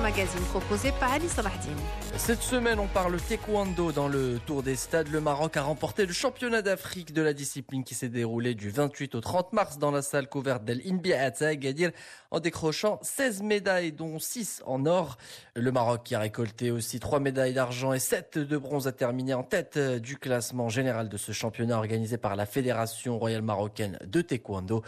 magazine proposé par Ali Salahdin. Cette semaine, on parle taekwondo dans le Tour des Stades. Le Maroc a remporté le championnat d'Afrique de la discipline qui s'est déroulé du 28 au 30 mars dans la salle couverte d'El Inbiat à Agadir en décrochant 16 médailles dont 6 en or. Le Maroc qui a récolté aussi 3 médailles d'argent et 7 de bronze a terminé en tête du classement général de ce championnat organisé par la Fédération royale marocaine de taekwondo.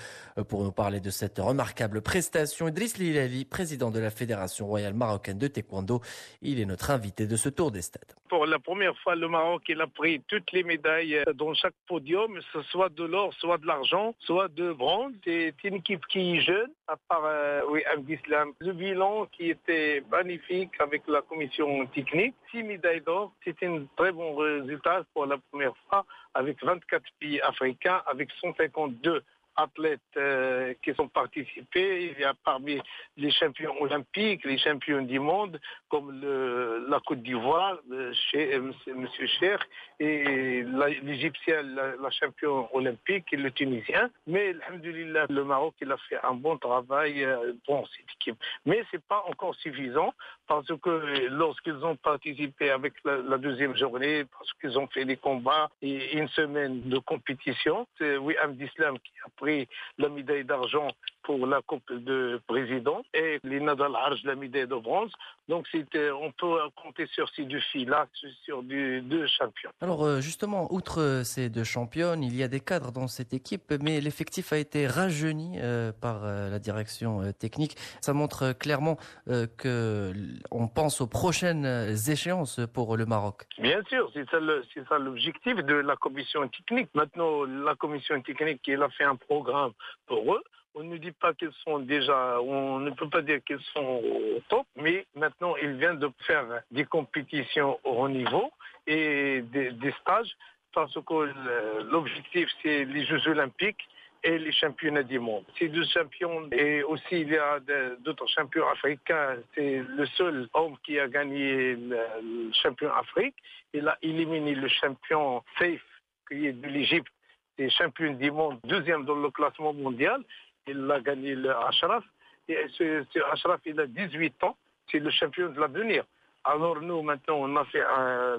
Pour nous parler de cette remarquable prestation, Idriss Lilali, président de la Fédération royale marocaine de taekwondo, il est notre invité de ce tour des stades. Pour la première fois, le Maroc il a pris toutes les médailles dans chaque podium, ce soit de l'or, soit de l'argent, soit de bronze. C'est une équipe qui est jeune, à part euh, oui, Abdislam. Le bilan qui était magnifique avec la commission technique, six médailles d'or, c'est un très bon résultat pour la première fois avec 24 pays africains, avec 152 athlètes euh, qui sont participés. Il y a parmi les champions olympiques, les champions du monde, comme le, la Côte d'Ivoire, euh, chez euh, M. Cher, et l'Égyptien, la, la, championne olympique, et le Tunisien. Mais, alhamdoulilah, le Maroc, il a fait un bon travail dans cette équipe. Mais c'est pas encore suffisant, parce que lorsqu'ils ont participé avec la, deuxième journée, parce qu'ils ont fait des combats et une semaine de compétition, c'est Wiham Dislam qui a pris la médaille d'argent pour la Coupe de Président et les Nadal Arj la médaille de bronze. Donc c'était, on peut compter sur ces deux filles-là, sur deux, deux champions. Alors euh, justement, outre ces deux championnes, il y a des cadres dans cette équipe, mais l'effectif a été rajeuni euh, par euh, la direction euh, technique. Ça montre clairement euh, que on pense aux prochaines échéances pour le Maroc. Bien sûr, c'est ça, le, c'est ça l'objectif de la commission technique. Maintenant, la commission technique, elle a fait un programme pour eux. On ne dit pas qu'ils sont déjà, on ne peut pas dire qu'ils sont au top, mais maintenant ils viennent de faire des compétitions au haut niveau et des, stages parce que l'objectif c'est les Jeux Olympiques et les championnats du monde. Ces deux champions, et aussi il y a d'autres champions africains, c'est le seul homme qui a gagné le, le champion Afrique. Il a éliminé le champion Safe, qui est de l'Égypte, c'est champion du monde, deuxième dans le classement mondial il a gagné le Ashraf. Et ce, ce Ashraf, il a 18 ans. C'est le champion de l'avenir. Alors nous, maintenant, on a fait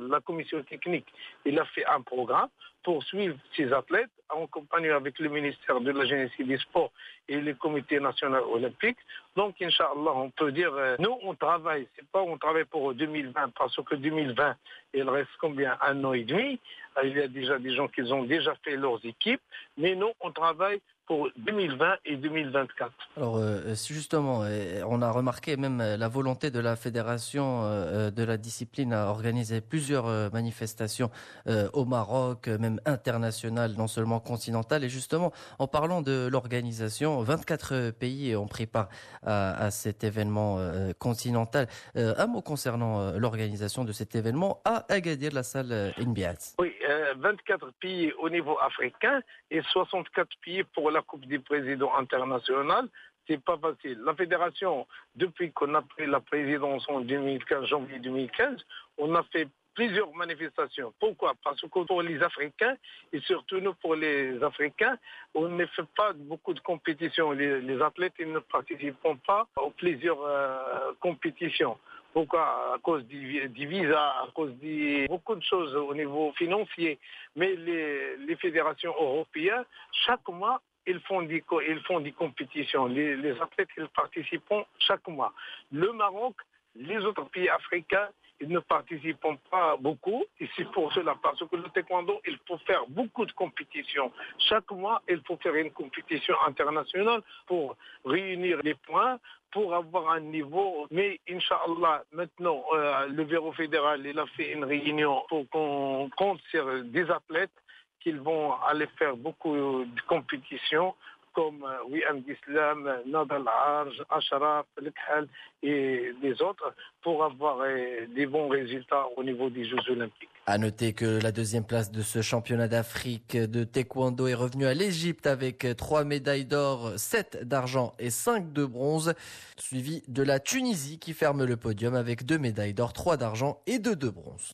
la commission technique, il a fait un programme pour suivre ces athlètes en compagnie avec le ministère de la Jeunesse et des Sports et le comité national olympique. Donc, Inch'Allah, on peut dire, euh, nous, on travaille, c'est pas on travaille pour 2020, parce que 2020, il reste combien? Un an et demi. Il y a déjà des gens qui ont déjà fait leurs équipes, mais nous, on travaille pour 2020 et 2024. Alors euh, justement, on a remarqué même la volonté de la fédération euh, de la discipline à organiser plusieurs euh, manifestations euh, au Maroc, même internationales, non seulement continentales. Et justement, en parlant de l'organisation, 24 pays ont pris part à, cet événement euh, continental. un mot concernant l'organisation de cet événement à Agadir, la salle Inbiat. Oui, 24 pays au niveau africain et 64 pays pour la Coupe des présidents internationale, c'est pas facile. La fédération, depuis qu'on a pris la présidence en 2015, janvier 2015, on a fait plusieurs manifestations. Pourquoi? Parce que pour les Africains, et surtout nous pour les Africains, on ne fait pas beaucoup de compétitions. Les, les athlètes ils ne participent pas aux plusieurs euh, compétitions. Pourquoi À cause du, visa, à cause de beaucoup de choses au niveau financier. Mais les, fédérations européennes, chaque mois, ils font des, ils font des compétitions. Les, les athlètes, ils participent chaque mois. Le Maroc, les autres pays africains, ne participent pas beaucoup. Et c'est pour cela, parce que le taekwondo, il faut faire beaucoup de compétitions. Chaque mois, il faut faire une compétition internationale pour réunir les points, pour avoir un niveau. Mais, Inch'Allah, maintenant, euh, le bureau fédéral, il a fait une réunion pour qu'on compte sur des athlètes qu'ils vont aller faire beaucoup de compétitions comme Wiham Islam, Nadal Arj, Ashraf, Lekhal et les autres pour avoir des bons résultats au niveau des Jeux Olympiques. À noter que la deuxième place de ce championnat d'Afrique de taekwondo est revenue à l'Égypte avec trois médailles d'or, sept d'argent et cinq de bronze, suivi de la Tunisie qui ferme le podium avec deux médailles d'or, trois d'argent et deux de bronze.